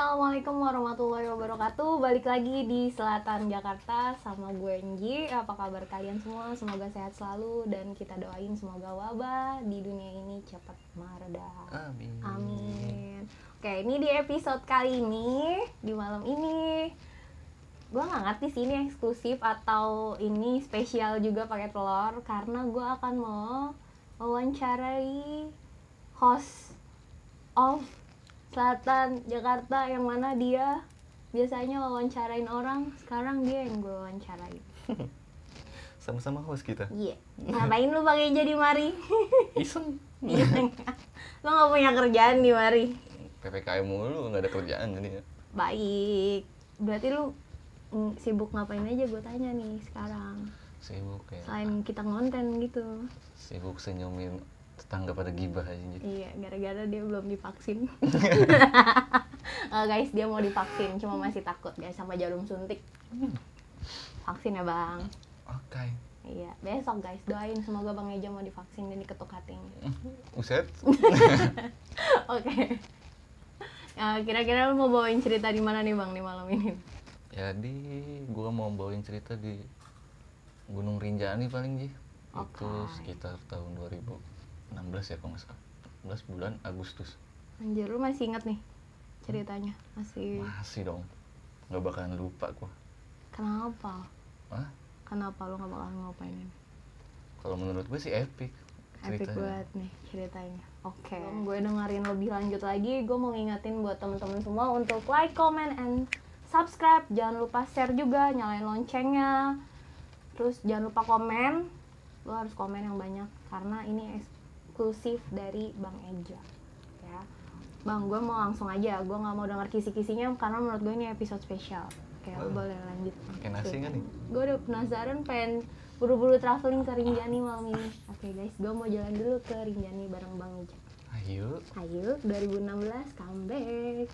Assalamualaikum warahmatullahi wabarakatuh. Balik lagi di Selatan Jakarta sama gue Nji. Apa kabar kalian semua? Semoga sehat selalu Dan kita doain semoga wabah di dunia ini cepat mereda. Amin. Amin. Oke ini di episode kali ini Di malam ini. Gue gak ngerti sih ini eksklusif Atau ini spesial juga pakai telur Karena gue akan mau Wawancarai Host Of Selatan Jakarta yang mana dia? Biasanya wawancarain orang sekarang dia yang gue wawancarain. Sama-sama host kita. iya. Ngapain lu pakai jadi mari? Iseng. lo nggak punya kerjaan di mari? PPKM mulu nggak ada kerjaan jadi ya. baik. Berarti lu mm, sibuk ngapain aja? Gue tanya nih sekarang. Sibuk ya. selain kita ngonten gitu. Sibuk senyumin tetangga pada gibah aja. Ji. iya gara-gara dia belum divaksin Eh, guys dia mau divaksin cuma masih takut guys sama jarum suntik vaksin ya bang Oke. Iya, besok guys doain semoga Bang Eja mau divaksin dan diketuk hatinya. Uset. Oke. Ya, kira-kira lu mau bawain cerita di mana nih Bang di malam ini? Jadi gua mau bawain cerita di Gunung Rinjani paling Ji. Itu Oke. sekitar tahun 2016 ya kalau nggak salah. 16 bulan Agustus. Anjir, lu masih inget nih ceritanya? Masih. Masih dong. Nggak bakalan lupa gua. Kenapa? Hah? Kenapa lu gak bakal ngapain ini? Kalau menurut gue sih epic. Epic ceritanya. banget nih ceritanya. Oke. Gue dengerin lebih lanjut lagi. Gue mau ngingetin buat temen-temen semua untuk like, comment, and subscribe. Jangan lupa share juga, nyalain loncengnya. Terus jangan lupa komen. Lo harus komen yang banyak karena ini eksklusif dari Bang Eja. Ya. Bang, gue mau langsung aja. Gue nggak mau denger kisi-kisinya karena menurut gue ini episode spesial. Oke, lo boleh lanjut. Pakai nasi nggak nih? Gue udah penasaran pengen buru-buru traveling ke Rinjani malam ini. Oke guys, gue mau jalan dulu ke Rinjani bareng Bang Eja. Ayo. Ayo, 2016 comeback.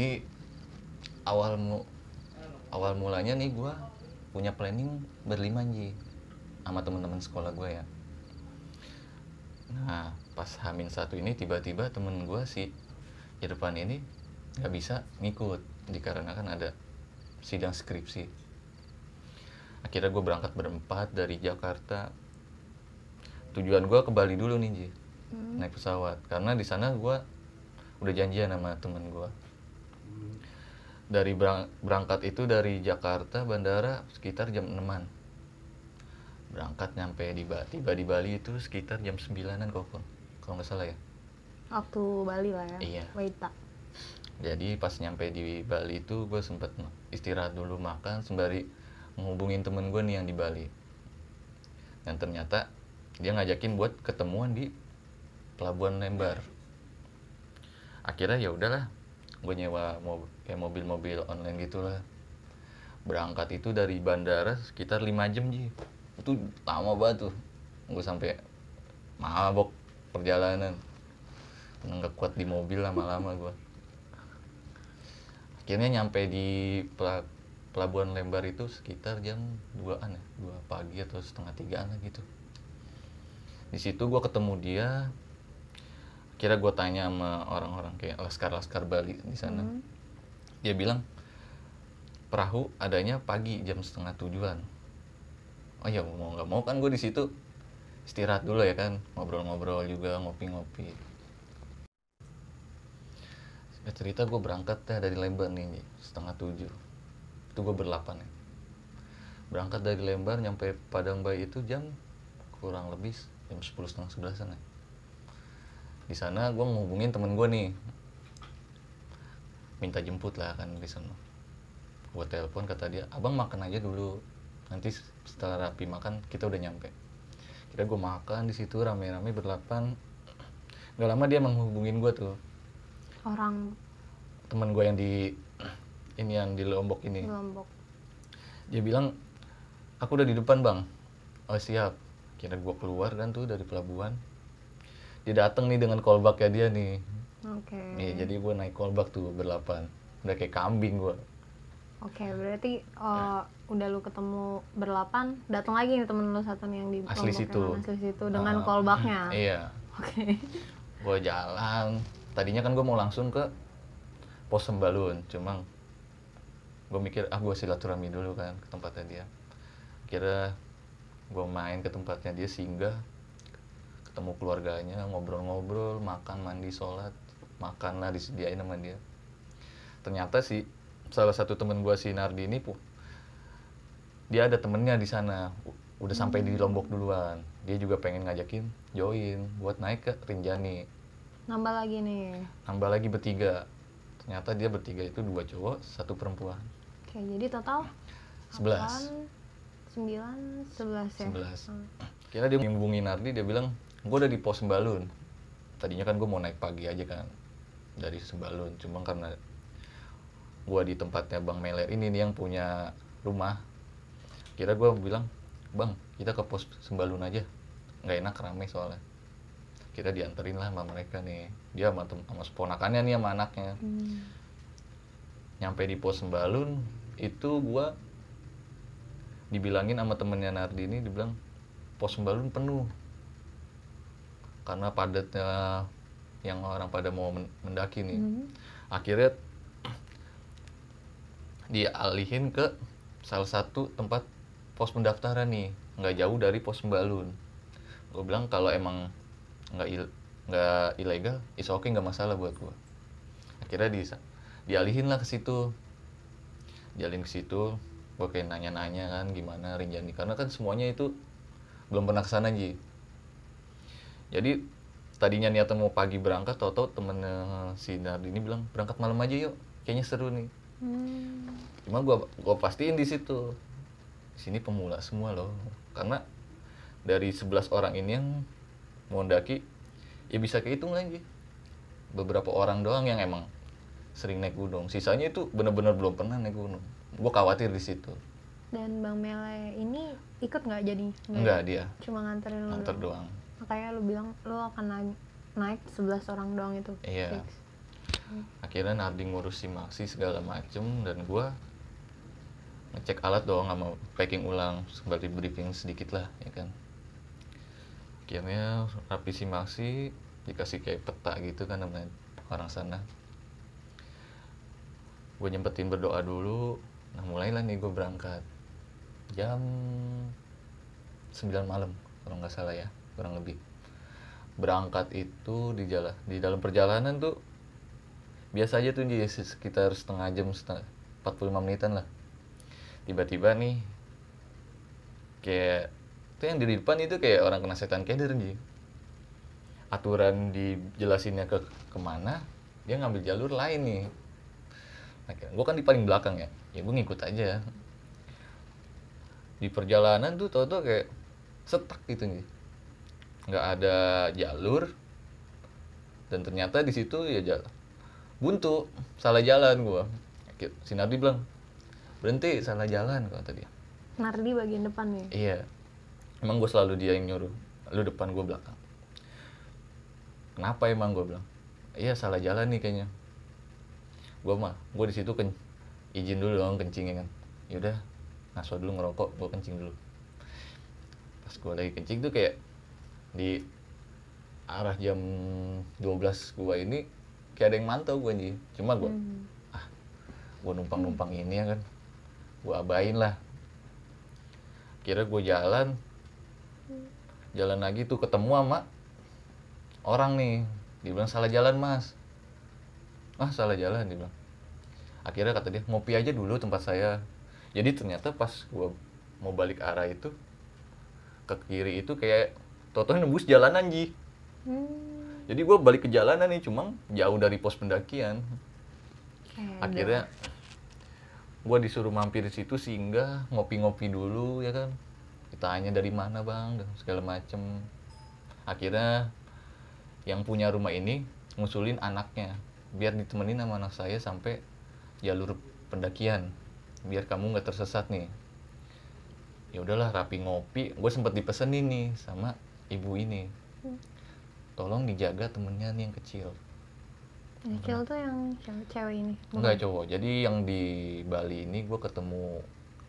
Jadi awal mu awal mulanya nih gua punya planning berlima Ji sama teman-teman sekolah gue ya. Nah pas Hamin satu ini tiba-tiba temen gua si Irfan ini nggak bisa ngikut dikarenakan ada sidang skripsi. Akhirnya gue berangkat berempat dari Jakarta. Tujuan gua ke Bali dulu nih Ji Hmm. naik pesawat karena di sana gua udah janjian sama temen gua dari berang- berangkat itu dari Jakarta bandara sekitar jam 6an berangkat nyampe di Bali tiba di Bali itu sekitar jam 9an kok kalau nggak salah ya Waktu Bali lah ya. Iya. Waita. jadi pas nyampe di Bali itu gue sempet istirahat dulu makan sembari menghubungin temen gue nih yang di Bali dan ternyata dia ngajakin buat ketemuan di Pelabuhan Lembar akhirnya ya udahlah gue nyewa mob kayak mobil-mobil online gitulah. Berangkat itu dari bandara sekitar 5 jam ji. Itu lama banget tuh. Gue sampai mabok perjalanan. Nggak kuat di mobil lama-lama gue akhirnya nyampe di pela- pelabuhan Lembar itu sekitar jam 2an ya. 2 pagi atau setengah tigaan gitu. Di situ gue ketemu dia kira gue tanya sama orang-orang kayak laskar-laskar Bali di sana. Hmm. dia bilang perahu adanya pagi jam setengah tujuan. Oh ya mau nggak mau kan gue di situ. Istirahat dulu ya kan ngobrol-ngobrol juga ngopi-ngopi. Singkat cerita gue berangkat dah dari Lembar nih setengah tujuh. Itu gue berlapan ya. Berangkat dari Lembar nyampe Padang Bayi itu jam kurang lebih jam sepuluh setengah sebelasan ya di sana gue ngehubungin temen gue nih. Minta jemput lah kan di sana. Gue telepon kata dia abang makan aja dulu. Nanti setelah rapi makan kita udah nyampe. Kira gue makan di situ rame-rame berlapan. Gak lama dia menghubungin gue tuh. Orang temen gue yang di ini yang di Lombok ini. Lombok. dia bilang aku udah di depan bang. Oh siap. Kira gue keluar kan tuh dari pelabuhan dia datang nih dengan kolbaknya dia nih Oke. Iya, jadi gue naik kolbak tuh berlapan udah kayak kambing gue Oke, berarti eh, udah lu ketemu berlapan, datang lagi nih temen lu satu nih yang di Asli situ. asli situ dengan Ah, kolbaknya. iya Oke. gue jalan tadinya kan gue mau langsung ke pos sembalun cuma gue mikir ah gue silaturahmi dulu kan ke tempatnya dia kira gue main ke tempatnya dia singgah ketemu keluarganya ngobrol-ngobrol makan mandi sholat makan lah disediain sama dia ternyata sih salah satu temen gue si Nardi ini pu dia ada temennya di sana udah sampai di Lombok duluan dia juga pengen ngajakin join buat naik ke Rinjani Nambah lagi nih. nambah lagi bertiga ternyata dia bertiga itu dua cowok satu perempuan Oke, jadi total Sebelas. 9, 11 ya. Sebelas. Hmm. kira dia menghubungi Nardi dia bilang gue udah di pos Sembalun. Tadinya kan gue mau naik pagi aja kan dari Sembalun. Cuma karena gue di tempatnya Bang Meler ini nih yang punya rumah kira gue bilang bang kita ke pos Sembalun aja. Nggak enak rame soalnya. Kita dianterin lah sama mereka nih. Dia sama, sama seponakannya nih sama anaknya. Hmm. nyampe di pos Sembalun itu gua dibilangin sama temennya Nardi ini dibilang pos Sembalun penuh karena padatnya yang orang pada mau men- mendaki nih. Hmm. akhirnya dialihin ke salah satu tempat pos pendaftaran nih. Nggak jauh dari pos Sembalun gue bilang kalau emang nggak il- nggak ilegal is oke nggak masalah buat gue akhirnya di dialihin lah ke situ. Dialihin ke situ gue kayak nanya-nanya kan gimana Rinjani? Karena kan semuanya itu belum pernah ke sana Ji jadi tadinya niatnya mau pagi berangkat tau-tau temennya si Nardi ini bilang berangkat malam aja yuk kayaknya seru nih. Hmm. cuma gua gua pastiin di situ. Di sini pemula semua loh. Karena dari 11 orang ini yang mau mendaki ya bisa kehitung lagi. Beberapa orang doang yang emang sering naik gunung. Sisanya itu bener-bener belum pernah naik gunung. Gua khawatir di situ. Dan Bang Mele ini ikut nggak jadi? enggak dia. Cuma nganterin nganter doang. Doang Makanya lu bilang lu akan naik, naik 11 orang doang itu. Iya. Fix. akhirnya Nardi ngurusi maksi segala macem dan gua ngecek alat dong sama packing ulang sebagai briefing sedikit lah ya kan akhirnya rapi si maksi dikasih kayak peta gitu kan sama orang sana gue nyempetin berdoa dulu nah mulailah nih gue berangkat jam 9 malam kalau nggak salah ya kurang lebih. Berangkat itu di jalan di dalam perjalanan tuh biasa aja tuh di sekitar setengah jam setengah 45 menitan lah. Tiba-tiba nih kayak itu yang di depan itu kayak orang kena setan keder nih aturan dijelasinnya ke ke mana dia ngambil jalur lain nih. Nah, gue kan di paling belakang ya ya gue ngikut aja. Di perjalanan tuh tau-tau kayak setak gitu nih nggak ada jalur dan ternyata di situ ya jalan buntu salah jalan gua. Si Nardi bilang berhenti salah jalan kata dia. Nardi bagian depan nih. iya. Emang gue selalu dia yang nyuruh lu depan gue belakang. Kenapa emang gue bilang iya salah jalan nih kayaknya. Gue mah gue di situ ken izin dulu dong kencingnya kan. Yaudah ngaso dulu ngerokok gue kencing dulu. Pas gue lagi kencing tuh kayak di arah jam 12 gue ini kayak ada yang mantau gue nih cuma gue Hmm. gue numpang numpang ini ya kan. Gue abain lah. Kira gue jalan jalan lagi tuh ketemu sama orang nih. Dia bilang salah jalan mas. Ah salah jalan dia bilang akhirnya kata dia ngopi aja dulu tempat saya. Jadi ternyata pas gue mau balik arah itu ke kiri itu kayak toto nembus jalanan ji Hmm. jadi gue balik ke jalanan nih cuma jauh dari pos pendakian. Oke, akhirnya gue disuruh mampir di situ singgah ngopi-ngopi dulu ya kan. Ditanya dari mana bang dan segala macem. Akhirnya yang punya rumah ini ngusulin anaknya biar ditemenin sama anak saya sampai jalur pendakian biar kamu nggak tersesat nih. Ya udahlah rapi ngopi. Gue sempet dipesenin nih sama ibu ini. Tolong dijaga temennya nih yang kecil. Yang kecil tuh yang cewek, ini. enggak cowok. Jadi yang di Bali ini gue ketemu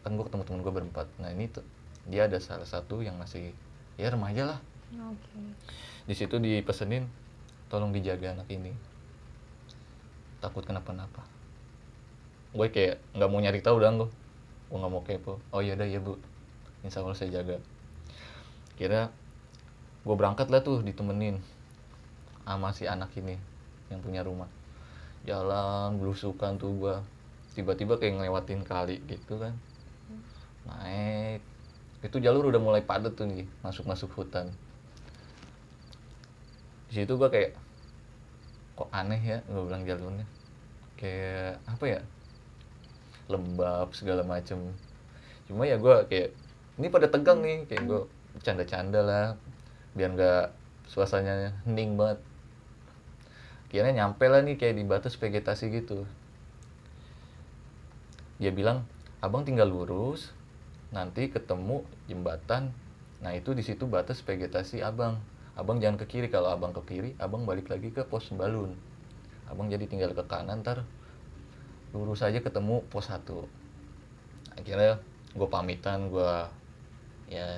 kan gue ketemu temen gue berempat. Nah ini tuh dia ada salah satu yang masih ya remaja lah. Oke. di situ dipesenin tolong dijaga anak ini. Takut kenapa-napa. Gue kayak nggak mau nyari tahu dong gue gue nggak mau kepo. Oh iya dah ya bu. Insya Allah saya jaga. Kira gue berangkat lah tuh ditemenin sama si anak ini yang punya rumah. Jalan belusukan tuh gue tiba-tiba kayak ngelewatin kali gitu kan. Naik. Itu jalur udah mulai padat tuh nih masuk-masuk hutan. Di situ gua kayak kok aneh ya? Gue bilang jalurnya. Kayak apa ya? Lembab segala macem. Cuma ya gua kayak ini pada tegang nih. Kayak gue bercanda-canda lah biar nggak suasananya hening banget. Kira nyampe lah nih kayak di batas vegetasi gitu. Dia bilang abang tinggal lurus nanti ketemu jembatan. Nah itu di situ batas vegetasi abang. Abang jangan ke kiri kalau abang ke kiri abang balik lagi ke pos balun. Abang jadi tinggal ke kanan ntar lurus aja ketemu pos 1 akhirnya gue pamitan gue ya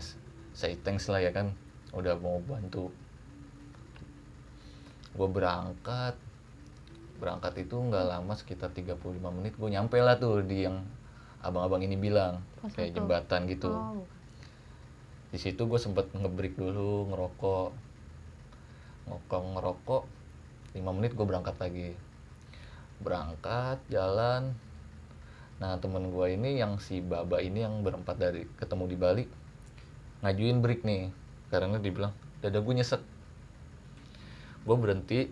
say thanks lah ya kan udah mau bantu. Gue berangkat. Berangkat itu nggak lama sekitar 35 menit. Gue nyampe lah tuh di yang abang-abang ini bilang. Pos kayak satu. jembatan gitu. Oh, di situ gue sempet ngebreak dulu ngerokok. Ngokong ngerokok. 5 menit gue berangkat lagi. Berangkat jalan. Nah temen gue ini yang si baba ini yang berempat dari ketemu di Bali ngajuin break nih karena dia bilang dada gue nyesek. Gue berhenti.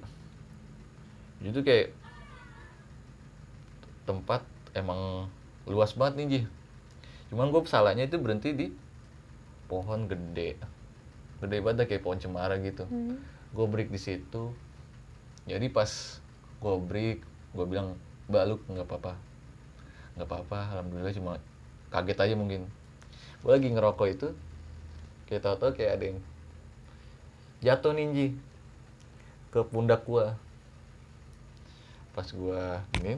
Itu kayak tempat emang luas banget nih Ji. Cuman gue salahnya itu berhenti di pohon gede. Gede banget kayak pohon cemara gitu. Hmm. gue break di situ. Jadi pas gue break gue bilang baluk nggak apa-apa. Nggak apa-apa alhamdulillah cuma kaget aja mungkin. Gue lagi ngerokok itu kayak tau-tau kayak ada yang jatuh ninji ke pundak gue pas gue ini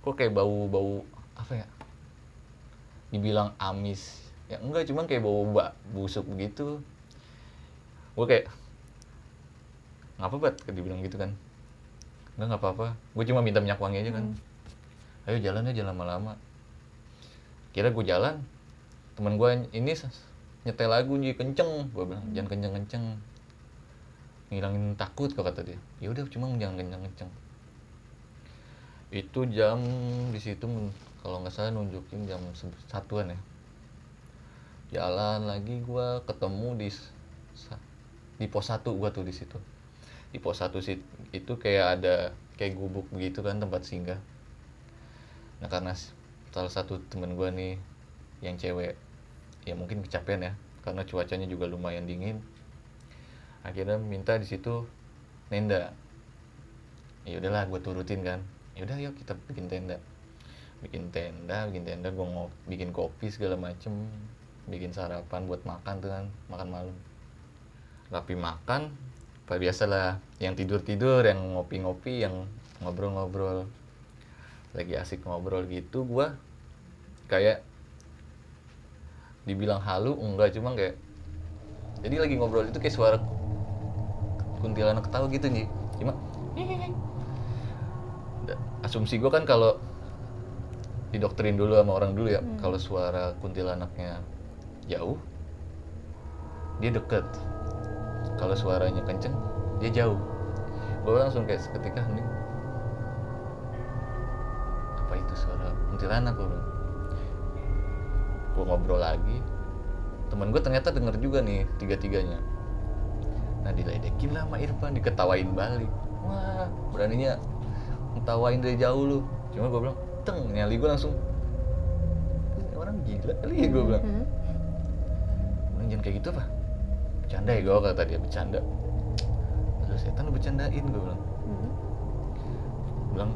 kok kayak bau-bau apa ya dibilang amis. Ya enggak cuman kayak bau bak busuk begitu. Gue kayak ngapa bat? Dibilang gitu kan. Enggak nggak apa-apa. Gue cuma minta minyak wangi aja kan. Ayo jalan aja lama-lama. Kira gue jalan teman gue ini nyetel lagu nih kenceng. Gue bilang jangan kenceng-kenceng. Ngilangin takut kok kata dia. Ya udah cuma jangan kenceng-kenceng. Itu jam di situ kalau nggak salah nunjukin jam satuan ya. Jalan lagi gua ketemu di di pos satu gua tuh di situ. Di pos satu sit itu kayak ada kayak gubuk begitu kan tempat singgah. Nah karena salah satu temen gua nih yang cewek ya mungkin kecapean ya karena cuacanya juga lumayan dingin. Akhirnya minta di situ nenda ya udahlah gue turutin kan. Ya udah yuk kita bikin tenda. Bikin tenda bikin tenda gue ngop bikin kopi segala macem. Bikin sarapan buat makan tuh kan makan malam. Tapi makan apa biasa lah yang tidur tidur yang ngopi ngopi yang ngobrol ngobrol lagi asik ngobrol gitu gua kayak dibilang halu enggak cuma kayak jadi lagi ngobrol itu kayak suara kuntilanak ketawa gitu nih cuma asumsi gue kan kalau didoktrin dulu sama orang dulu ya kalau suara kuntilanaknya jauh dia deket. Kalau suaranya kenceng dia jauh. Gue langsung kayak seketika hening apa itu suara kuntilanak? gue bilang gue ngobrol lagi. Temen gue ternyata denger juga nih tiga tiganya nah diledekin lah sama Irfan diketawain balik. Wah beraninya ngetawain dari jauh lu. Cuma gue bilang teng nyali gue langsung. "Ini orang gila kali ya gue bilang. Hmm. Bilang, jangan kayak gitu apa bercanda ya gue kata dia bercanda. Lu setan lu bercandain gue bilang. Hmm. bilang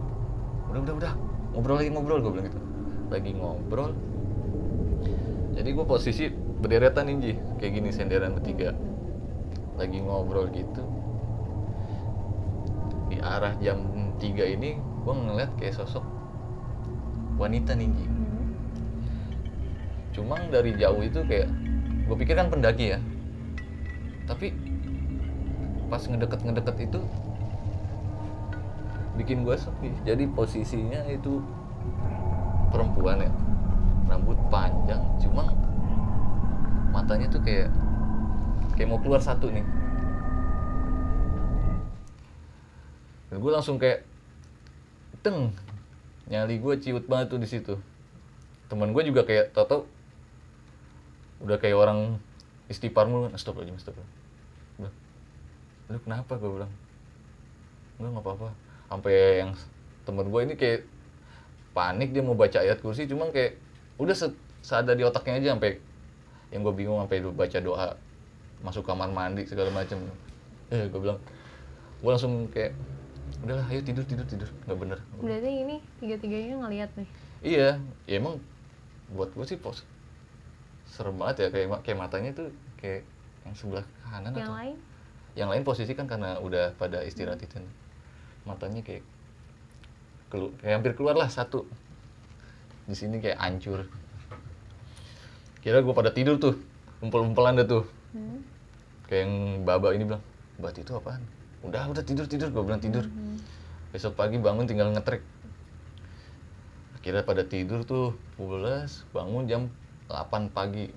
udah udah udah. Ngobrol lagi ngobrol gue bilang gitu. Lagi ngobrol jadi gue posisi berderetan nih Ji kayak gini senderan bertiga. Lagi ngobrol gitu. Di arah jam 3 ini gue ngeliat kayak sosok wanita nih Ji. Hmm. cuma dari jauh itu kayak gue pikir kan pendaki ya. Tapi pas ngedeket ngedeket itu bikin gue sepi. Jadi posisinya itu perempuan ya rambut panjang cuma matanya tuh kayak kayak mau keluar satu nih. Dan gue langsung kayak teng nyali gue ciut banget tuh di situ. Teman gue juga kayak tau udah kayak orang istighfar mulu stop aja stop lu kenapa? gue bilang. Enggak nggak apa-apa. Sampai yang temen gue ini kayak panik dia mau baca ayat kursi cuma kayak udah se seada di otaknya aja sampai yang gue bingung sampai baca doa masuk kamar mandi segala macem. Eh gue bilang gue langsung kayak udahlah ayo tidur tidur tidur. Nggak bener. Berarti ini tiga tiganya ngeliat nih? Iya. Ya emang buat gue sih pos serem banget ya kayak kayak matanya tuh kayak yang sebelah kanan yang atau lain? Yang lain posisi kan karena udah pada istirahat itu. Matanya kayak kelu kayak hampir keluar lah satu di sini kayak hancur. Kira gue pada tidur tuh umpel-umpelan deh tuh. Hmm. kayak yang baba ini bilang bat itu apaan? Udah udah tidur tidur gue bilang tidur. Hmm. besok pagi bangun tinggal ngetrek akhirnya pada tidur tuh pulas bangun jam 8 pagi.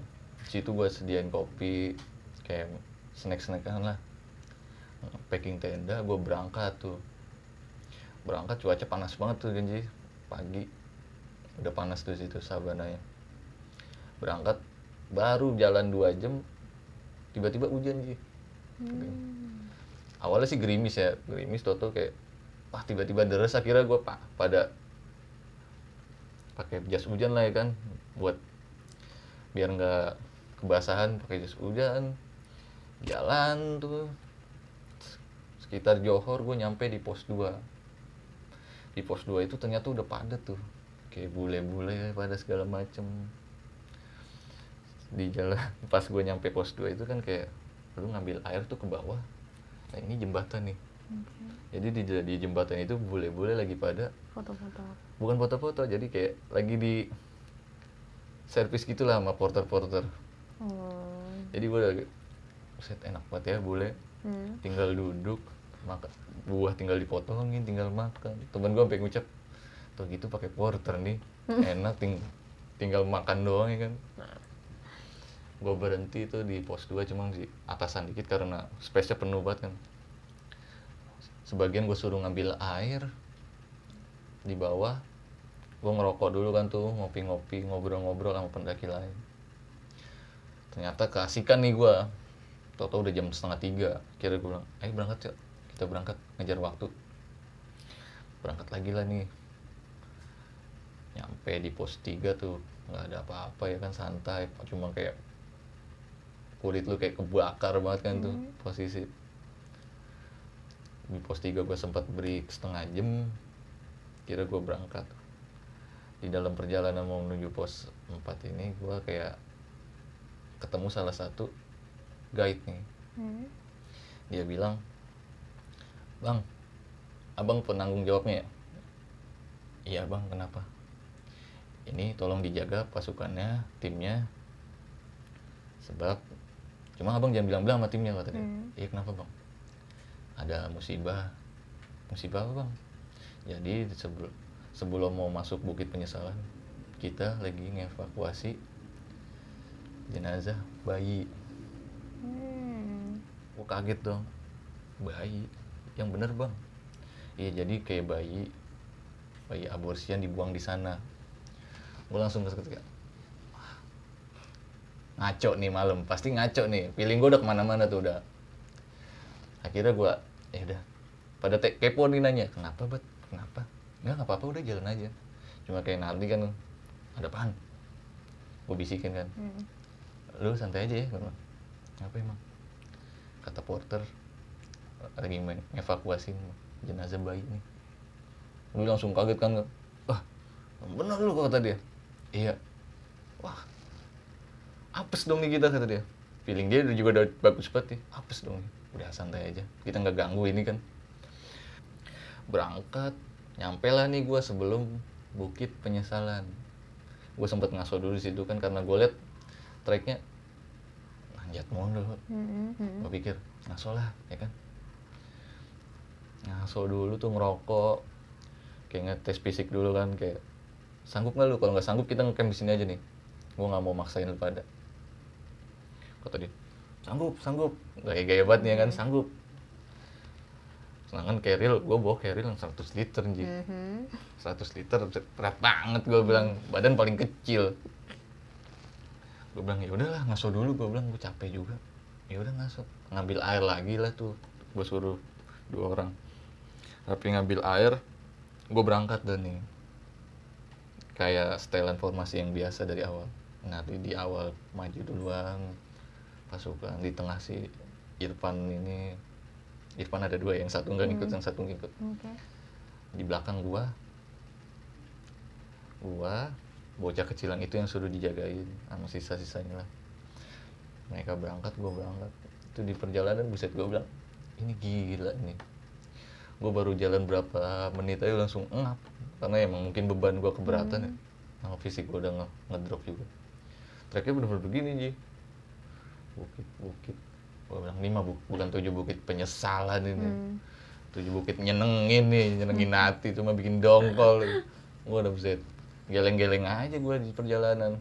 Situ gue sediain kopi kayak snack snackan lah. Packing tenda gue berangkat tuh. Berangkat cuaca panas banget tuh janji pagi udah panas tuh situ sabananya. Berangkat baru jalan dua jam tiba-tiba hujan sih. Hmm. awalnya sih gerimis ya gerimis toto kayak wah tiba-tiba deres akhirnya gue pa pada pakai jas hujan lah ya kan buat biar nggak kebasahan pakai jas hujan. Jalan tuh sekitar Johor gue nyampe di pos 2 di pos 2 itu ternyata udah padat tuh kayak bule-bule pada segala macem. Di jalan pas gue nyampe pos 2 itu kan kayak lu ngambil air tuh ke bawah. Nah ini jembatan nih. Oke. jadi di, di jembatan itu bule-bule lagi pada foto-foto. Bukan foto-foto jadi kayak lagi di servis gitulah sama porter-porter. Oh. jadi gue udah set enak banget ya bule. Hmm. tinggal duduk makan buah tinggal dipotongin tinggal makan. Temen gue sampai ngucap tuh gitu pakai porter nih. Enak ting tinggal makan doang ya kan? Gue berhenti tuh di pos 2 cuma di atasan dikit karena space-nya penuh banget kan. Sebagian gue suruh ngambil air di bawah. Gue ngerokok dulu kan tuh ngopi-ngopi ngobrol-ngobrol sama pendaki lain. Ternyata keasikan nih gue Toto udah jam setengah tiga. Kira gue bilang ayo berangkat yuk kita berangkat ngejar waktu. Berangkat lagi lah nih nyampe di pos 3 tuh nggak ada apa-apa ya kan santai. Cuma kayak kulit lu kayak kebakar banget kan tuh posisi. Di pos 3 gue sempat break setengah jam kira gue berangkat. Di dalam perjalanan mau menuju pos 4 ini gue kayak ketemu salah satu guide nih. Hmm. dia bilang bang abang penanggung jawabnya ya? Iya bang kenapa ini tolong dijaga pasukannya timnya. Sebab cuma abang jangan bilang-bilang sama timnya kata dia Hmm. iya kenapa bang? Ada musibah. Musibah apa bang? Jadi sebelum sebelum mau masuk bukit penyesalan kita lagi ngevakuasi jenazah bayi. Hmm. kaget dong. Bayi? Yang bener bang? Iya jadi kayak bayi bayi aborsian dibuang di sana gue langsung ketika "Wah, ngaco nih malam pasti ngaco nih. Feeling gue udah ke mana-mana tuh udah. Akhirnya gue ya udah. Pada te- kepo nih nanya kenapa bet kenapa? Nggak nggak apa-apa udah jalan aja. Cuma kayak nanti kan ada apaan? Gue bisikin kan. Hmm. lu santai aja ya bilang. apa emang? Kata porter lagi main evakuasi jenazah bayi nih. Lu langsung kaget kan wah bener lu kata dia iya. Wah. Apes dong nih kita kata dia. Feeling dia juga udah bagus banget nih apes dong. Udah santai aja. Kita nggak ganggu ini kan. Berangkat. Nyampe lah nih gue sebelum bukit penyesalan. Gue sempet ngaso dulu di situ kan karena gue liat treknya nanjat mulu Mm-mm. gue pikir ngaso lah ya kan. Ngaso dulu tuh ngerokok. Kayak ngetes fisik dulu kan kayak sanggup nggak lu? Kalau nggak sanggup kita ngecamp di sini aja nih. Gue nggak mau maksain lu pada. Kata dia sanggup sanggup. Gaya gaya banget nih ya kan? Sanggup. Sedangkan keril gue bawa keril yang 100 liter Ji. Mhm. 100 liter berat banget gue bilang. Badan paling kecil. Gue bilang ya udahlah ngaso dulu. Gue bilang gue capek juga. Ya udah ngaso. Ngambil air lagi lah tuh. Gue suruh dua orang. Tapi ngambil air gue berangkat dan nih kayak setelan formasi yang biasa dari awal. Nanti di awal maju duluan pasukan di tengah si Irfan ini Irfan ada dua yang satu nggak ngikut yang satu ngikut. Oke. di belakang gua gua bocah kecilan itu yang suruh dijagain sama sisa-sisanya lah. Mereka berangkat gua berangkat. Itu di perjalanan buset gua bilang ini gila nih gua baru jalan berapa menit aja langsung ngap karena emang mungkin beban gua keberatan ya. Sama fisik gua udah nge- ngedrop juga. Treknya bener-bener begini Ji. Bukit bukit. Gua bilang lima bu- bukan tujuh bukit penyesalan ini. Hmm. tujuh bukit nyenengin nih nyenengin hati cuma bikin dongkol. Gue udah buset geleng-geleng aja gue di perjalanan.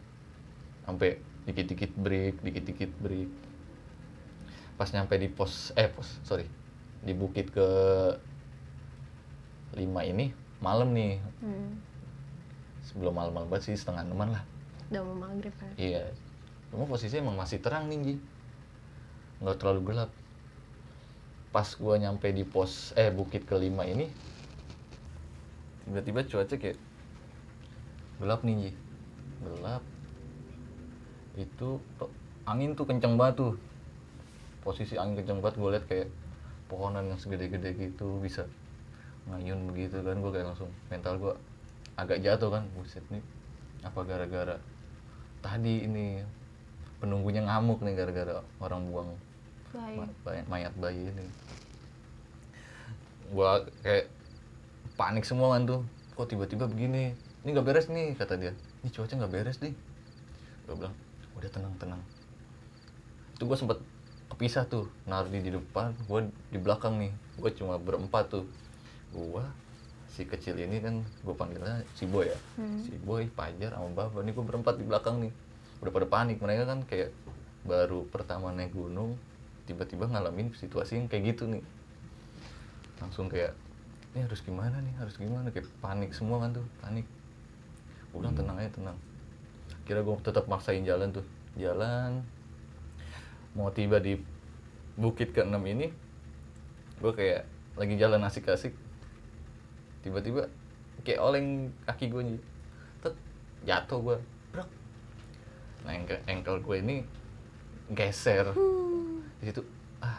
Sampai dikit-dikit break dikit-dikit break. Pas nyampe di pos eh pos sorry. Di bukit ke lima ini malam nih. Hmm. sebelum malam-malam banget sih setengah enaman lah. Udah mau maghrib kan? iya. Cuma posisinya emang masih terang nih Ji. Nggak terlalu gelap. Pas gua nyampe di pos eh bukit kelima ini tiba-tiba cuaca kayak gelap nih Ji. Gelap. Itu angin tuh kenceng banget tuh. Posisi angin kenceng banget gue liat kayak pohonan yang segede-gede gitu bisa ngayun begitu kan gue kayak langsung mental gue agak jatuh kan buset nih apa gara-gara tadi ini penunggunya ngamuk nih gara-gara orang buang Baik. ma- mayat bayi ini. Gua kayak panik semua kan tuh kok tiba-tiba begini ini nggak beres nih kata dia. Ini cuaca nggak beres nih. Gua bilang udah tenang tenang. Itu gua sempet kepisah tuh Nardi di depan gua di belakang nih gua cuma berempat tuh gua si kecil ini kan gua panggilnya si boy ya. Hmm. si boy pajar sama bapak ini gua berempat di belakang nih. Udah pada panik mereka kan kayak baru pertama naik gunung tiba-tiba ngalamin situasi yang kayak gitu nih. Langsung kayak ini harus gimana nih? Harus gimana? Kayak panik semua kan tuh panik. Udah tenang aja tenang. Kira gue tetap maksain jalan tuh. Jalan mau tiba di bukit ke-6 ini gue kayak lagi jalan asik-asik tiba-tiba kayak oleng kaki gue nih tet jatuh gue brak nah engkel, engkel gue ini geser. Di situ ah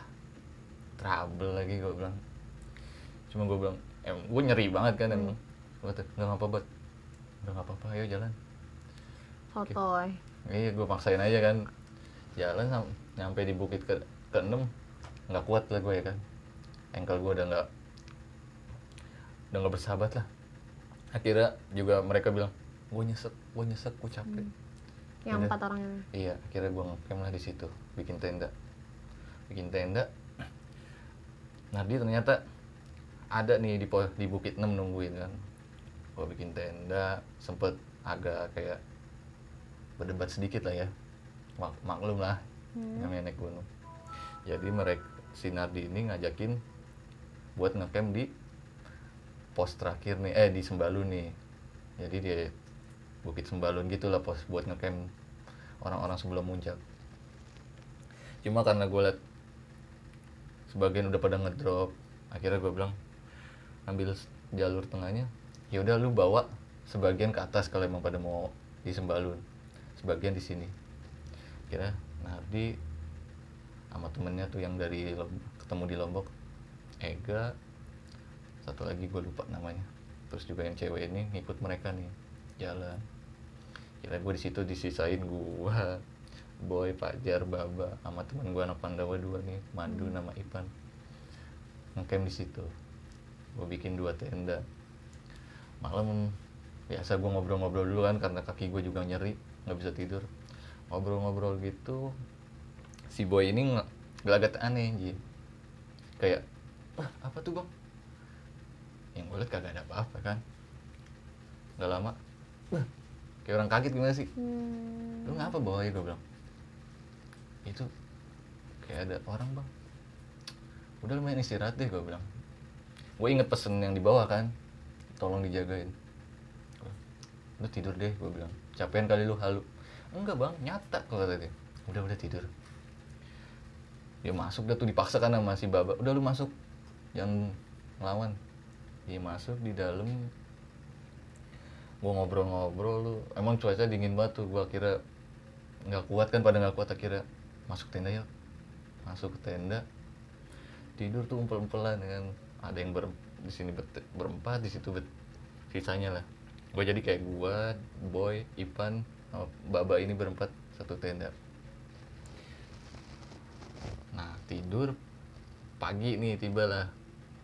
trouble lagi gue bilang. Cuma gue bilang em gue nyeri banget kan emang gue tuh nggak apa-apa udah nggak apa-apa ayo jalan. Sotoy. iya gue maksain aja kan. Jalan sam- nyampe di bukit ke ke enam nggak kuat lah gue ya kan. Engkel gue udah nggak udah nggak bersahabat lah akhirnya juga mereka bilang gue nyesek gue nyesek gue capek Yang Udah. empat orang ini. Iya, akhirnya gue ngecamp lah di situ, bikin tenda, bikin tenda. Nardi ternyata ada nih di di Bukit 6 nungguin kan. Gue bikin tenda, sempet agak kayak berdebat sedikit lah ya, Mak- maklum lah, Hmm. namanya naik gunung. Jadi mereka si Nardi ini ngajakin buat ngecamp di pos terakhir nih, eh di Sembalun nih. Jadi dia Bukit Sembalun gitulah pos buat ngecamp orang-orang sebelum muncak. Cuma karena gue liat sebagian udah pada ngedrop, akhirnya gue bilang ambil jalur tengahnya. Ya udah lu bawa sebagian ke atas kalau emang pada mau di Sembalun, sebagian di sini. Kira Nardi sama temennya tuh yang dari ketemu di Lombok, Ega, satu lagi gue lupa namanya. Terus juga yang cewek ini ngikut mereka nih jalan. Kira gue di situ disisain gue boy Fajar Baba sama teman gue anak Pandawa dua nih Madu nama Ipan. Ngecamp di situ. Gue bikin dua tenda. Malam biasa gue ngobrol-ngobrol dulu kan karena kaki gue juga nyeri nggak bisa tidur. Ngobrol-ngobrol gitu si boy ini gelagat aneh Ji. kayak "Wah, apa tuh bang yang gue liat kagak ada apa-apa kan. Nggak lama. "Wah, kayak orang kaget gimana sih? Hmm. lu ngapa bawa ya gue bilang. Itu kayak ada orang bang. Udah lumayan istirahat deh gue bilang. Gue inget pesen yang dibawa kan. Tolong dijagain. Lu tidur deh gue bilang. Capean kali lu halu. Enggak bang. Nyata kalau kata dia. Udah udah tidur. Dia masuk dah tuh dipaksakan sama si baba. Udah lu masuk. Jangan ngelawan masuk di dalam gua ngobrol-ngobrol lu. Emang cuaca dingin banget tuh gua kira nggak kuat kan pada nggak kuat akhirnya masuk tenda yuk. Masuk ke tenda tidur tuh umpel-umpelan kan. Ada yang ber, di sini ber- berempat di situ ber- sisanya lah. Gue jadi kayak gua boy Ipan baba ini berempat satu tenda. Nah tidur pagi nih tibalah.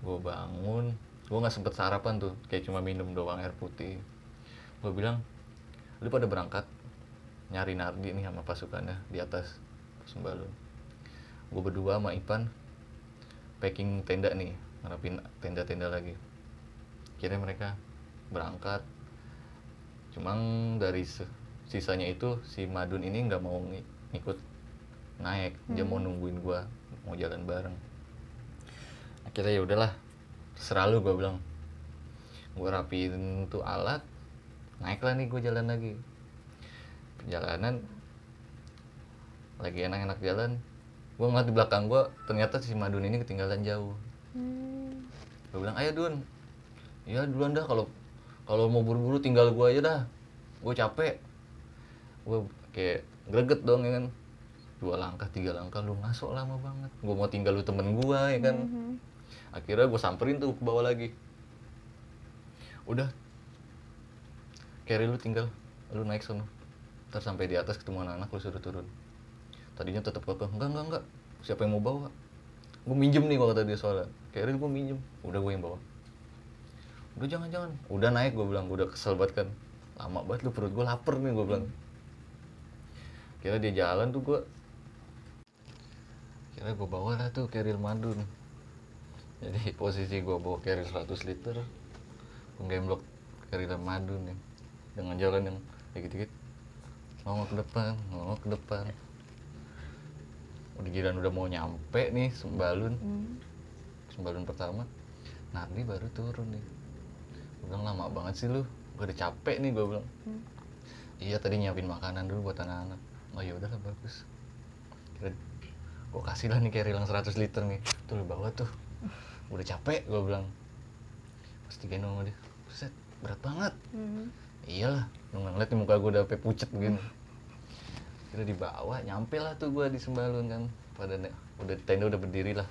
Gue bangun gue nggak sempet sarapan tuh kayak cuma minum doang air putih. Gue bilang lu pada berangkat nyari Nardi nih sama pasukannya di atas Sembalun gue berdua sama Ipan packing tenda nih ngarepin tenda-tenda lagi. Kira mereka berangkat. Cuma dari sisanya itu si Madun ini nggak mau ng- ngikut naik. Dia mau nungguin gua mau jalan bareng. Akhirnya ya udahlah terserah lu gua bilang. Gua rapiin tuh alat naiklah nih gua jalan lagi. Perjalanan lagi enak-enak jalan. Gua ngeliat di belakang gua ternyata si Madun ini ketinggalan jauh. Hmm. gue bilang ayo Dun. Ya duluan dah kalau kalau mau buru-buru tinggal gue aja dah. Gue capek. Gue kayak greget dong ya kan. Dua langkah tiga langkah lu ngasok lama banget. Gue mau tinggal lu temen gue ya kan. Mhm. Akhirnya gue samperin tuh ke bawah lagi. Udah. Carry lu tinggal. Lu naik sono. Ntar sampai di atas ketemu anak-anak lu suruh turun. Tadinya tetap kekeh enggak enggak enggak. Siapa yang mau bawa? Gue minjem nih kalau kata dia soalnya. Carry gue minjem. Udah gue yang bawa. Udah jangan jangan udah naik gue bilang. Udah kesel banget kan. Lama banget lu perut gue lapar nih gue bilang. Kira dia jalan tuh gue kira gue bawa lah tuh keril madun jadi posisi gue bawa keril 100 liter gue gemblok keril madun nih dengan jalan yang dikit-dikit. Ngomong ke depan ngomong ke depan. Udah giliran udah mau nyampe nih sembalun. Hmm. sembalun pertama. Nardi baru turun nih. Gue bilang lama banget sih lu gue udah capek nih gue bilang. Hmm. iya tadi nyiapin makanan dulu buat anak-anak. Oh ya udahlah bagus. Gue kasih lah nih carry yang 100 liter nih. Tuh lu bawa tuh udah capek gue bilang pas digendong sama dia set berat banget Hmm. iyalah lu nggak ngeliat nih muka gue udah sampai pucet begini kira dibawa nyampe lah tuh gue di sembalun kan pada udah tenda udah berdiri lah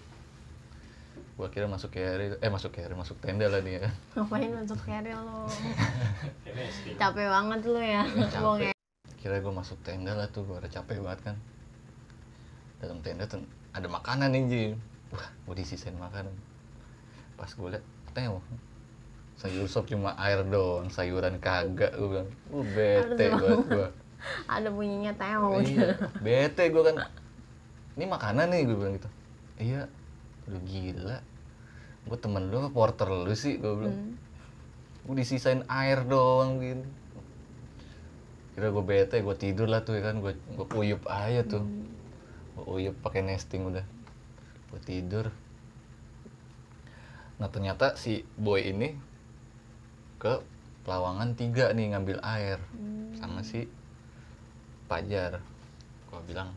gue kira masuk carry eh masuk carry masuk tenda lah nih ya Ngapain masuk keril lo? Capek banget lu ya. Capek. Ya. kira gue masuk tenda lah tuh gue udah capek banget kan dalam tenda tuh ada makanan nih Ji wah gue disisain makanan pas gue liat teo sayur sop cuma air doang sayuran kagak gue bilang gue bete gue Ada bunyinya teo. iya bete gue kan. Ini makanan nih gue bilang gitu. Iya. Lu gila. Gue temen lu porter lu sih gue bilang. Hmm. gue disisain air doang gitu kira gue bete gue tidur lah tuh ya kan. Gue gue uyup aja tuh. Gue uyup pakai nesting udah. Gue tidur nah ternyata si boy ini ke Pelawangan tiga nih ngambil air Hmm. sama si Pajar. Gue bilang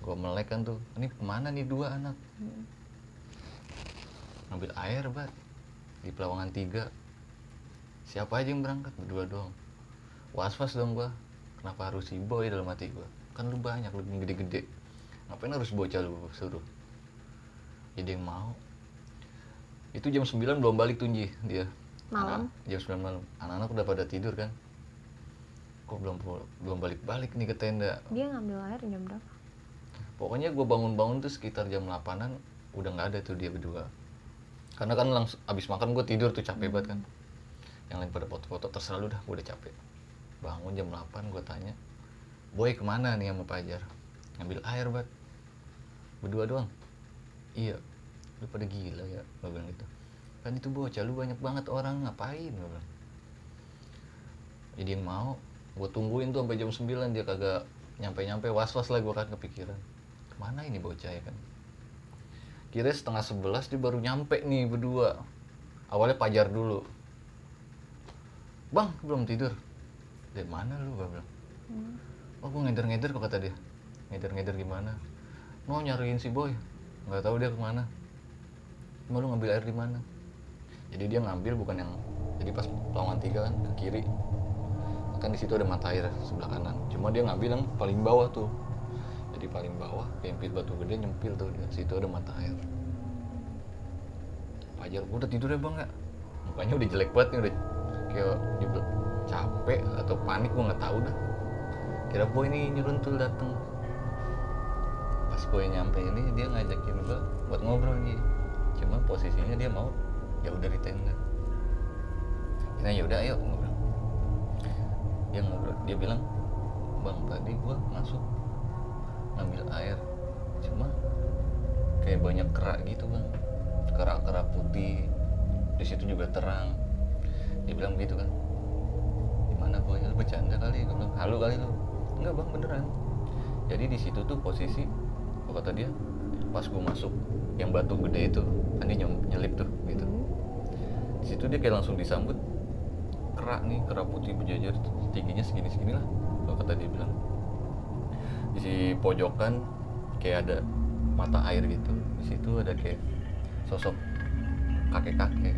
gue melek kan tuh. Ini ke mana nih dua anak? Hmm. ngambil air bat di Pelawangan tiga. Siapa aja yang berangkat? Berdua doang. Was was dong gua. Kenapa harus si boy? dalam hati gua. Kan lu banyak lu gede-gede. Ngapain harus bocah lu suruh? Jadi yang mau itu jam 9 belum balik tuh Nji, dia. Malam? Anak- jam 9 malam. Anak-anak udah pada tidur kan? Kok belum belum balik balik nih ke tenda? Dia ngambil air jam berapa? Pokoknya gue bangun-bangun tuh sekitar jam 8an udah nggak ada tuh dia berdua. Karena kan langsung abis makan gue tidur tuh capek banget kan? Yang lain pada foto-foto terserah lu dah gue udah capek. Bangun jam 8 gue tanya boy ke mana nih sama Pajar ngambil air bat. Berdua doang. Iya lu pada gila ya gue bilang gitu. Kan itu bocah lu banyak banget orang ngapain gue bilang. Jadi yang mau gue tungguin tuh sampai jam 9 dia kagak nyampe-nyampe was-was lah gue kan kepikiran. Ke mana ini bocah ya kan? Kira setengah sebelas dia baru nyampe nih berdua. Awalnya pajar dulu. Bang belum tidur. Dari mana lu gue bilang. Oh gue ngeder-ngeder kok kata dia. Ngeder-ngeder gimana? Mau nyariin si boy. Nggak tahu dia ke mana cuma lu ngambil air di mana? Jadi dia ngambil bukan yang jadi pas lawangan tiga kan ke kiri. Kan di situ ada mata air sebelah kanan. Cuma dia ngambil yang paling bawah tuh. Jadi paling bawah kempit batu gede nyempil tuh. Di situ ada mata air. Fajar udah tidur ya bang ya? Mukanya udah jelek banget nih udah kayak jebel capek atau panik gue nggak tahu dah. Kira boy ini nyeruntul dateng. Pas boy nyampe ini dia ngajakin gue buat ngobrol nih cuma posisinya dia mau jauh dari tenda nah ya udah ayo ngobrol. Dia ngobrol dia bilang bang tadi gua masuk ngambil air. Cuma kayak banyak kerak gitu bang. Kerak-kerak putih di situ juga terang. Dia bilang begitu kan. Gimana boy lu bercanda kali gue bilang. Halu kali lu. Enggak bang beneran. Jadi di situ tuh posisi kata dia pas gua masuk yang batu gede itu nyem- nyelip tuh gitu. Di situ dia kayak langsung disambut kerak nih kerak putih berjajar tingginya segini segini lah kalau kata dia bilang. Di si pojokan kayak ada mata air gitu. Di situ ada kayak sosok kakek kakek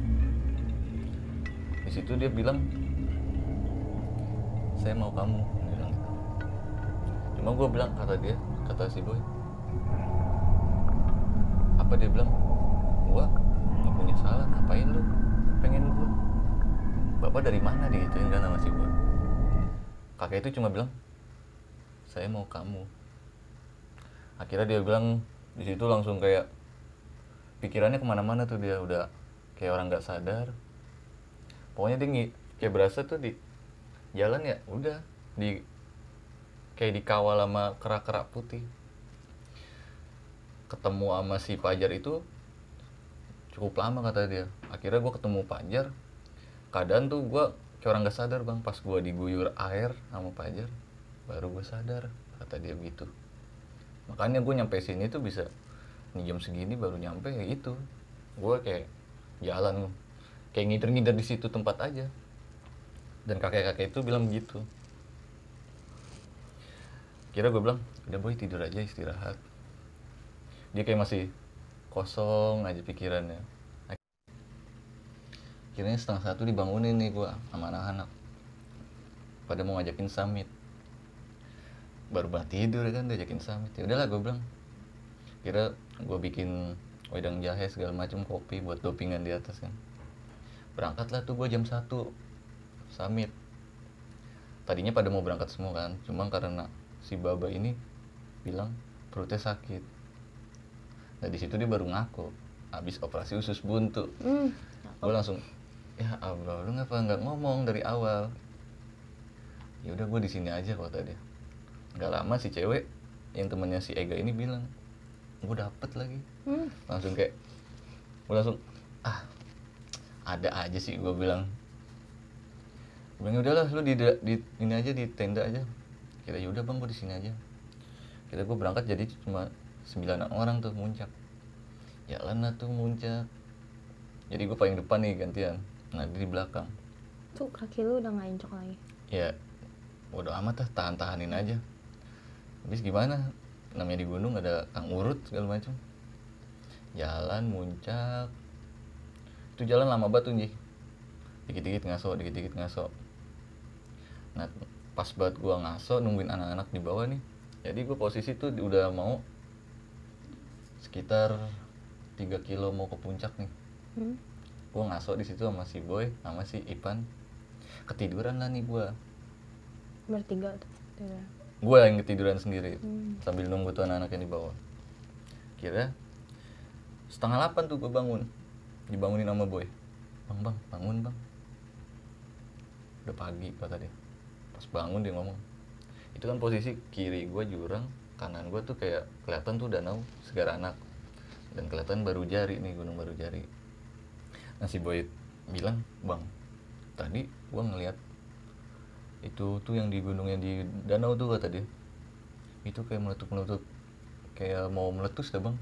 di situ dia bilang saya mau kamu bilang gitu. cuma gue bilang kata dia kata si boy apa dia bilang gua nggak punya salah ngapain lu pengen gua? Bapak dari mana digituin kan sama si gua? Kakek itu cuma bilang saya mau kamu. Akhirnya dia bilang di situ langsung kayak pikirannya ke mana-mana tuh dia udah kayak orang nggak sadar. Pokoknya dia ngi- kayak berasa tuh di jalan ya udah di kayak dikawal sama kerak-kerak putih. Ketemu sama si Pajar itu cukup lama kata dia. Akhirnya gue ketemu Pajar keadaan tuh gue kayak orang gak sadar bang. Pas gue diguyur air sama Pajar baru gue sadar kata dia begitu. Makanya gue nyampe sini tuh bisa nih jam segini baru nyampe ya itu. Gue kayak jalan kayak ngider-ngider di situ tempat aja. Dan kakek-kakek itu bilang begitu. Kira gue bilang udah boy tidur aja istirahat. Dia kayak masih kosong aja pikirannya. Akhirnya setengah satu dibangunin nih gua sama anak-anak. Pada mau ngajakin summit. Baru banget tidur kan diajakin summit. Ya udahlah gue bilang. Kira gue bikin wedang jahe segala macam kopi buat dopingan di atas kan. Berangkatlah tuh gue jam 1 summit. Tadinya pada mau berangkat semua kan cuma karena si baba ini bilang perutnya sakit nah di situ dia baru ngaku habis operasi usus buntu. Hmm. gue langsung ya Allah lu ngapa nggak ngomong dari awal? Ya udah gue di sini aja kata dia. Nggak lama si cewek yang temennya si Ega ini bilang gue dapet lagi. Hmm. langsung kayak gue langsung ah ada aja sih gue bilang. Gue bilang "Ya udahlah lu di, di ini aja di tenda aja. Kira ya udah bang gue di sini aja. Kita gue berangkat jadi cuma sembilan orang tuh muncak. Jalan lah tuh muncak. Jadi gue paling depan nih gantian. Nah dia di belakang. Tuh kaki lu udah nggak incok lagi. Ya bodo amat lah tahan tahanin aja. Habis gimana? Namanya di gunung ada kang urut segala macam jalan muncak. Itu jalan lama banget tuh Ji. dikit-dikit ngaso dikit-dikit ngaso. Nah pas banget gua ngaso nungguin anak-anak di bawah nih. Jadi gua posisi tuh udah mau sekitar 3 kilo mau ke puncak nih. Hmm. gua ngaso di situ sama si boy sama si Ipan. Ketiduran lah nih gua. Bertiga tuh? Tiga. gue yang ketiduran sendiri Hmm. sambil nunggu tuh anak-anak yang di bawah. Kira setengah delapan tuh gue bangun dibangunin sama boy. Bang bang bangun bang. Udah pagi kata dia. Pas bangun dia ngomong. Itu kan posisi kiri gue jurang kanan gue tuh kayak kelihatan tuh danau segar anak. Dan kelihatan baru jari nih gunung baru jari. Nah si boy bilang bang tadi gue ngeliat itu tuh yang di gunungnya di danau tuh kata dia. Itu kayak meletup meletup kayak mau meletus dah bang.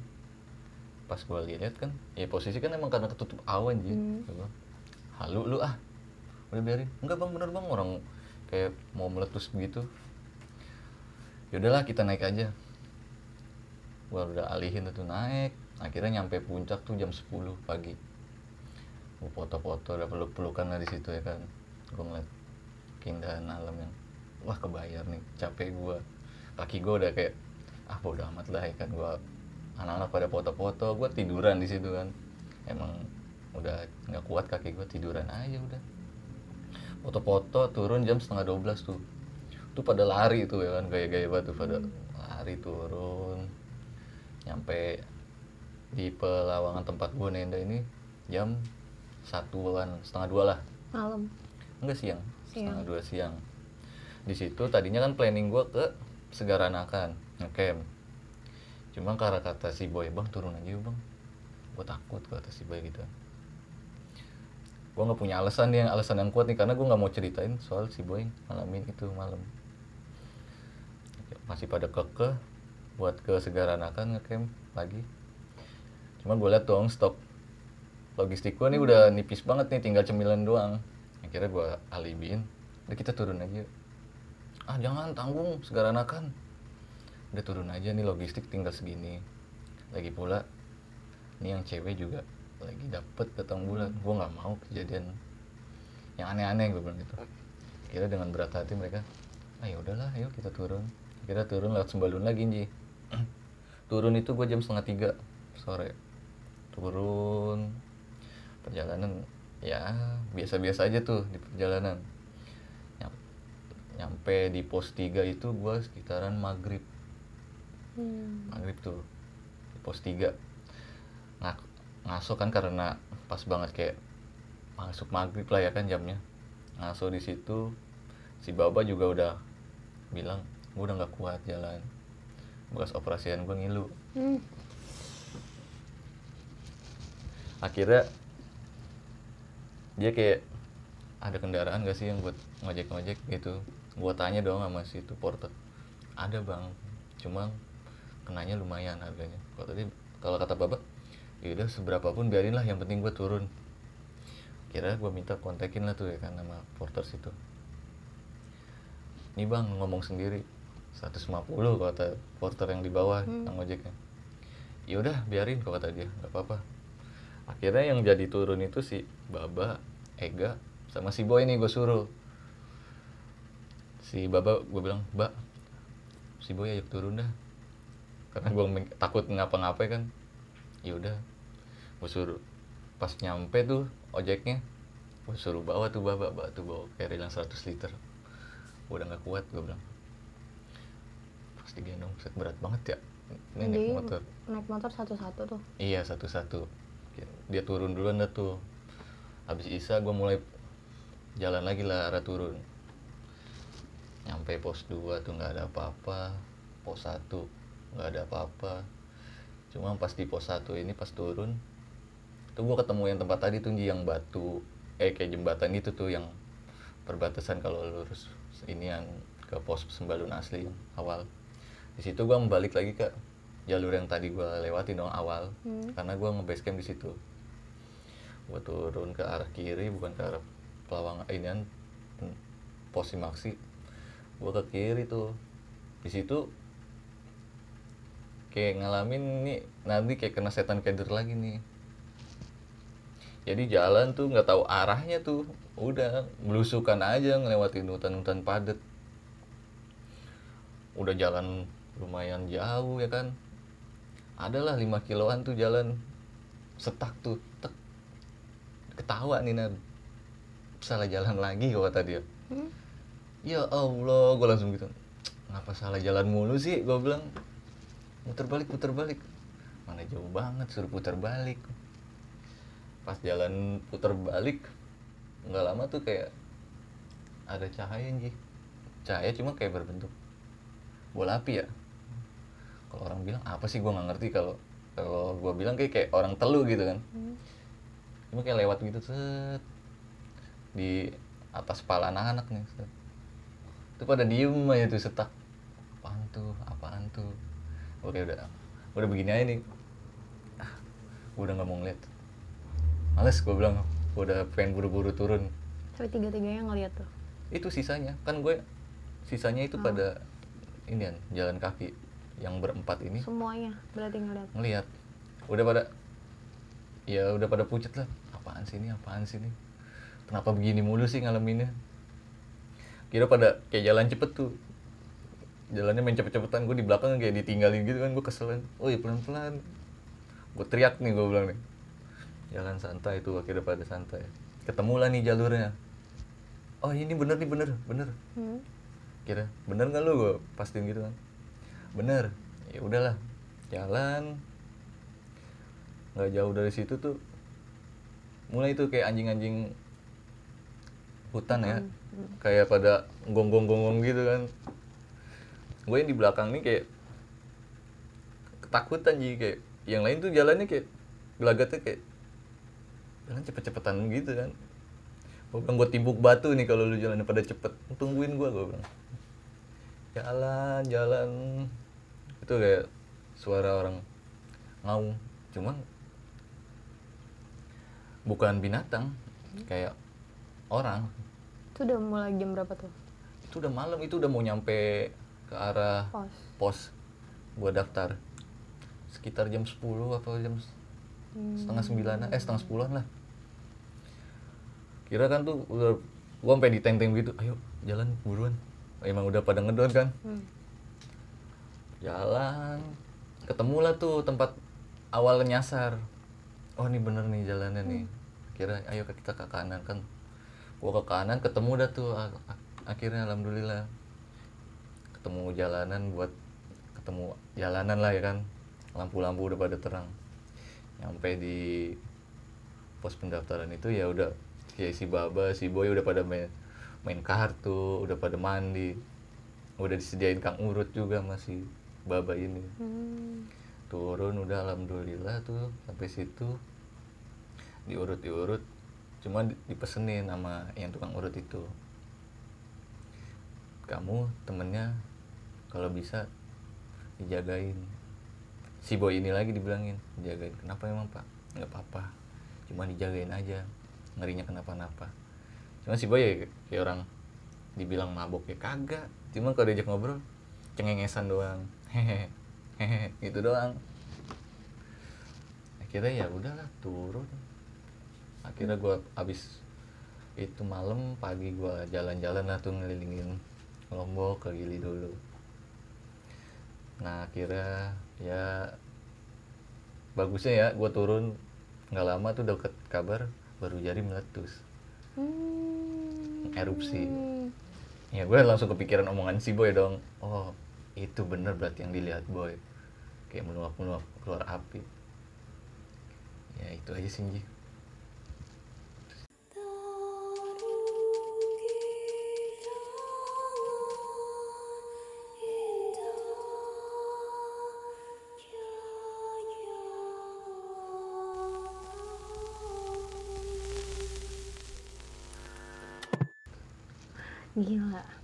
Pas gue lihat kan ya posisi kan emang karena ketutup awan sih Hmm. halu lu ah. Udah biarin. Enggak bang bener bang. Orang kayak mau meletus begitu yaudahlah kita naik aja. Gua udah alihin tuh naik. Akhirnya nyampe puncak tuh jam 10 pagi. Gua foto-foto udah peluk-pelukan di situ ya kan. Gua ngeliat keindahan alam yang wah kebayar nih capek gua. Kaki gua udah kayak ah bodo amat lah ya kan. Gua anak-anak pada foto-foto gua tiduran di situ kan. Emang udah nggak kuat kaki gua tiduran aja udah. Foto-foto turun jam setengah 12 tuh tuh pada lari tuh ya kan gaya-gaya banget tuh pada lari turun. Nyampe di pelawangan tempat gua nenda ini jam satuan setengah dua lah. Malam. Enggak siang. Siang. setengah dua siang. Di situ tadinya kan planning gua ke Segaranakan ngecamp. Cuma karena kata si boy bang turun aja yuk bang. Gue takut kata si boy gitu. Gue nggak punya alasan nih yang alasan yang kuat nih karena gue nggak mau ceritain soal si boy ngalamin itu malam masih pada kekeh buat ke Segaranakan ngecamp lagi. Cuma gue liat dong stok logistik gue nih udah nipis banget nih tinggal cemilan doang. Akhirnya gue alibiin. Udah kita turun aja yuk." ah jangan tanggung Segaranakan udah turun aja nih logistik tinggal segini. Lagi pula ini yang cewek juga lagi dapet datang bulan. Gue nggak mau kejadian yang aneh-aneh gue bilang gitu. Kira dengan berat hati mereka ah ya udahlah ayo kita turun kira turun lewat sembalun lagi Nji. Turun itu gue jam setengah tiga sore. Turun. Perjalanan ya biasa-biasa aja tuh di perjalanan. Nyam- nyampe di pos 3 itu gue sekitaran maghrib. Hmm. maghrib tuh di pos 3 Nga, ngaso kan karena pas banget kayak masuk maghrib lah ya kan jamnya. Ngaso di situ si baba juga udah bilang gue udah nggak kuat jalan. Bekas operasian gue ngilu. Hmm. akhirnya dia kayak ada kendaraan gak sih yang buat ngojek ngojek gitu. Gua tanya dong sama si itu porter ada bang. Cuma kenanya lumayan harganya. Kalau tadi kalau kata bapak yaudah seberapa pun biarin lah yang penting gua turun. Kira gua minta kontakin lah tuh ya kan sama porter situ. Ini bang ngomong sendiri 150 kata porter yang di bawah Hmm. yang ngojeknya yaudah biarin kok kata dia nggak apa-apa. Akhirnya yang jadi turun itu si Baba Ega sama si Boy nih gue suruh. Si Baba gue bilang Mbak si Boy ayo turun dah. Karena gue takut ngapa-ngapain kan. Yaudah gue suruh. Pas nyampe tuh ojeknya gue suruh bawa tuh Baba bawa tuh bawa carry yang 100 liter. Gue udah nggak kuat gue bilang pas digendong set berat banget ya ini naik motor naik motor satu-satu tuh. Iya satu-satu. Dia turun duluan dah tuh. Habis Isa gue mulai jalan lagi lah arah turun. Nyampe pos 2 tuh nggak ada apa-apa. Pos 1 nggak ada apa-apa. Cuma pas di pos 1 ini pas turun tuh gue ketemu yang tempat tadi tuh yang batu eh kayak jembatan itu tuh yang perbatasan kalau lurus ini yang ke pos sembalun asli yang awal di situ gue balik lagi ke jalur yang tadi gue lewati dong awal. Hmm. karena gue nge-base camp di situ. Gue turun ke arah kiri bukan ke arah pelawang ini kan hmm, pos Simaksi gue ke kiri tuh. Di situ kayak ngalamin nih nanti kayak kena setan keder lagi nih. Jadi jalan tuh nggak tahu arahnya tuh. Udah belusukan aja ngelewatin hutan-hutan padat. Udah jalan lumayan jauh ya kan? Adalah 5 kiloan tuh jalan. Setak tuh tek. Ketawa nih salah jalan lagi kok kata dia. Hmm. ya Allah gue langsung gitu. Ngapa salah jalan mulu sih? Gue bilang. Muter balik muter balik. Mana jauh banget suruh putar balik. Pas jalan putar balik nggak lama tuh kayak ada cahaya nih cahaya cuma kayak berbentuk bola api ya kalau orang bilang apa sih gue nggak ngerti? Kalau kalau gue bilang kayak kayak orang telu gitu kan. Cuma kayak lewat gitu set. Di atas kepala anak-anak nih set. itu pada diem aja tuh setak. Apaan tuh? Apaan tuh? Oke udah udah begini aja nih. Ah, gua udah nggak mau ngeliat. Males gue bilang. Gua udah pengen buru-buru turun. Tapi tiga-tiganya ngeliat tuh. itu sisanya. Kan gue sisanya itu pada ini kan jalan kaki yang berempat ini Semuanya berarti ngeliat. ngelihat udah pada ya udah pada pucet lah. Apaan sih ini apaan sih ini? Kenapa begini mulu sih ngalaminnya? Kira pada kayak jalan cepet tuh. Jalannya main cepet-cepetan gue di belakang kayak ditinggalin gitu kan gue keselan oh iya pelan-pelan. Gue teriak nih gue bilang nih. Jalan santai tuh akhirnya pada santai. Ketemu lah nih jalurnya. Oh ini bener nih bener bener. Hmm. kira bener nggak lu? Gue pastiin gitu kan bener. Ya udahlah jalan. Nggak jauh dari situ tuh mulai tuh kayak anjing-anjing hutan ya. Kayak pada gonggong-gonggong gitu kan. Gue yang di belakang nih kayak ketakutan jadi kayak yang lain tuh jalannya kayak gelagatnya kayak jalan cepet-cepetan gitu kan. Gue bilang gue timbuk batu nih kalau lu jalannya pada cepet. Tungguin gue gue bilang. Jalan jalan itu kayak suara orang ngaung. Cuman bukan binatang kayak orang. Itu udah mulai jam berapa tuh? itu udah malam itu udah mau nyampe ke arah Pos. pos gua daftar. Sekitar jam 10 atau jam setengah sembilan eh setengah sepuluhan lah. Kira kan tuh udah gua sampai diteng-teng gitu ayo jalan buruan. Emang udah pada ngedon kan? Hmm. Jalan. Ketemulah tuh tempat awal nyasar. Oh ini bener nih jalannya nih. Kira ayo kita ke kanan. Kan gua ke kanan ketemu dah tuh akhirnya alhamdulillah. Ketemu jalanan buat ketemu jalanan lah ya kan. Lampu-lampu udah pada terang. Nyampe di pos pendaftaran itu ya udah kayak si baba si boy udah pada main main kartu udah pada mandi. Udah disediain kang urut juga masih baba ini. Hmm. turun udah alhamdulillah tuh sampai situ. Diurut diurut cuma di- dipesenin sama yang tukang urut itu. Kamu temennya kalau bisa dijagain. Si boy ini lagi dibilangin dijagain. Kenapa emang pak? Nggak apa-apa cuma dijagain aja. Ngerinya kenapa-napa. Cuma si boy ya kayak orang dibilang mabok ya kagak. Cuma kalau diajak ngobrol cengengesan doang hehe hehe gitu doang. Akhirnya ya udahlah turun. Akhirnya gua abis itu malam pagi gua jalan-jalan lah tuh ngelilingin lombok ke Gili dulu. Nah akhirnya ya bagusnya ya gua turun. Nggak lama tuh dapet kabar baru jari meletus. Hmm. erupsi. Ya gue langsung kepikiran omongan si boy dong. Oh itu bener berarti yang dilihat boy kayak meluap meluap keluar api ya itu aja sih Ji. Gila.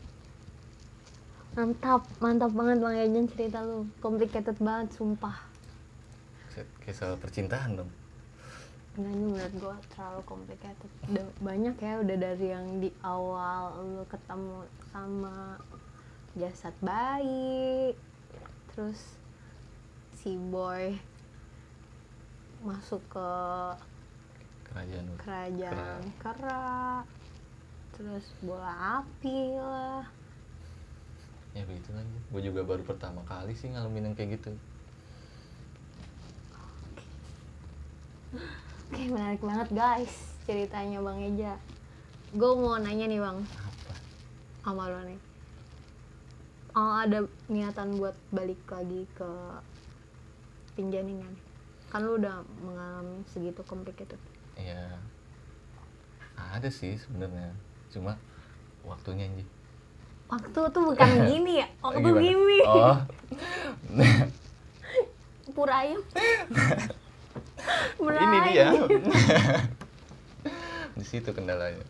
Mantap, mantap banget Bang Ejen cerita lu. Complicated banget, sumpah. Soal percintaan dong Enggak ini menurut gue terlalu complicated. Udah banyak ya udah dari yang di awal lu ketemu sama jasad bayi, terus si boy masuk ke kerajaan kerajaan kera, terus bola api lah. Ya begitu lagi gue juga baru pertama kali sih ngalamin yang kayak gitu. Oke menarik banget guys ceritanya Bang Eja. Gue mau nanya nih Bang, apa? Sama lo nih. Oh, ada niatan buat balik lagi ke pinjaningan kan lu udah mengalami segitu complicated. Ya ada sih sebenarnya. Cuma waktunya anjing waktu tuh bukan gini ya waktu Gimana? gini. Oh. Pura ayam. Pura ini dia. di situ kendalanya.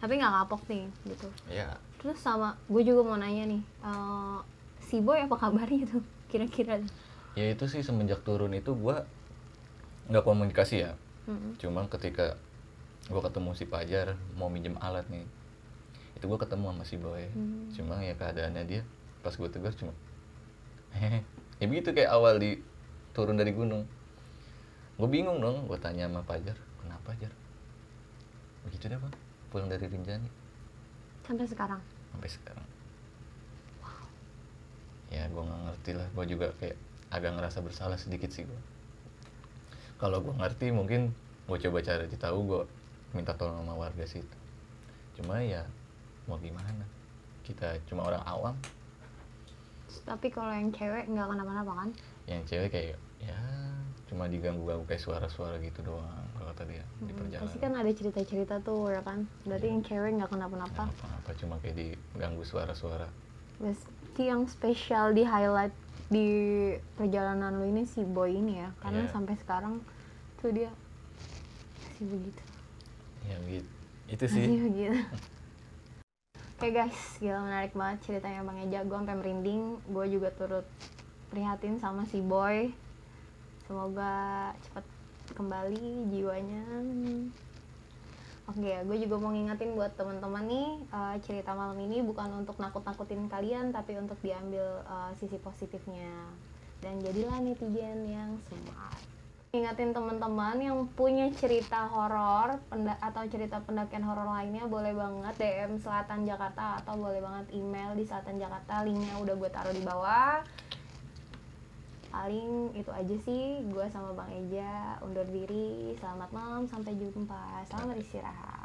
Tapi nggak kapok nih gitu. Ya terus sama gue juga mau nanya nih eh, si boy apa kabarnya tuh kira-kira? Ya itu sih semenjak turun itu gua nggak komunikasi ya. Mm-mm. cuma ketika gua ketemu si Pajar mau minjem alat nih itu gua ketemu sama si Boy Hmm. cuma ya keadaannya dia pas gua tegur cuma hehe. Ya begitu kayak awal di turun dari gunung. Gue bingung dong gue tanya sama Pajar kenapa Jar? Begitu deh bang pulang dari Rinjani. Sampai sekarang? Sampai sekarang. Ya gue nggak ngerti lah. Gue juga kayak agak ngerasa bersalah sedikit sih gue kalau gue ngerti mungkin gue coba cari tahu gue minta tolong sama warga situ. Cuma ya mau gimana? Kita cuma orang awam. Tapi kalau yang cewek nggak kenapa-napa kan? Yang cewek kayak ya cuma diganggu-ganggu kayak suara-suara gitu doang kalau kata dia di Hmm, perjalanan. pasti kan ada cerita-cerita tuh ya kan? Berarti Iya. yang cewek nggak kenapa-napa. Apa-apa cuma kayak diganggu suara-suara. Berarti yang spesial di highlight di perjalanan lu ini si boy ini ya. Karena Iya. sampai sekarang tuh dia masih begitu. Ya gitu. Itu sih. masih begitu oke guys. Gila menarik banget ceritanya bang Eja. Gue sampai merinding. Gue juga turut prihatin sama si boy. Semoga cepat kembali jiwanya. Oke ya, gue juga mau ngingetin buat teman-teman nih eh, cerita malam ini bukan untuk nakut-nakutin kalian, tapi untuk diambil eh, sisi positifnya. Dan jadilah netizen yang smart. Ingatin teman-teman yang punya cerita horor atau cerita pendakian horor lainnya boleh banget DM Selatan Jakarta atau boleh banget email di Selatan Jakarta. Linknya udah gue taruh di bawah. Paling itu aja sih. Gue sama Bang Eja undur diri. Selamat malam, sampai jumpa. Selamat istirahat.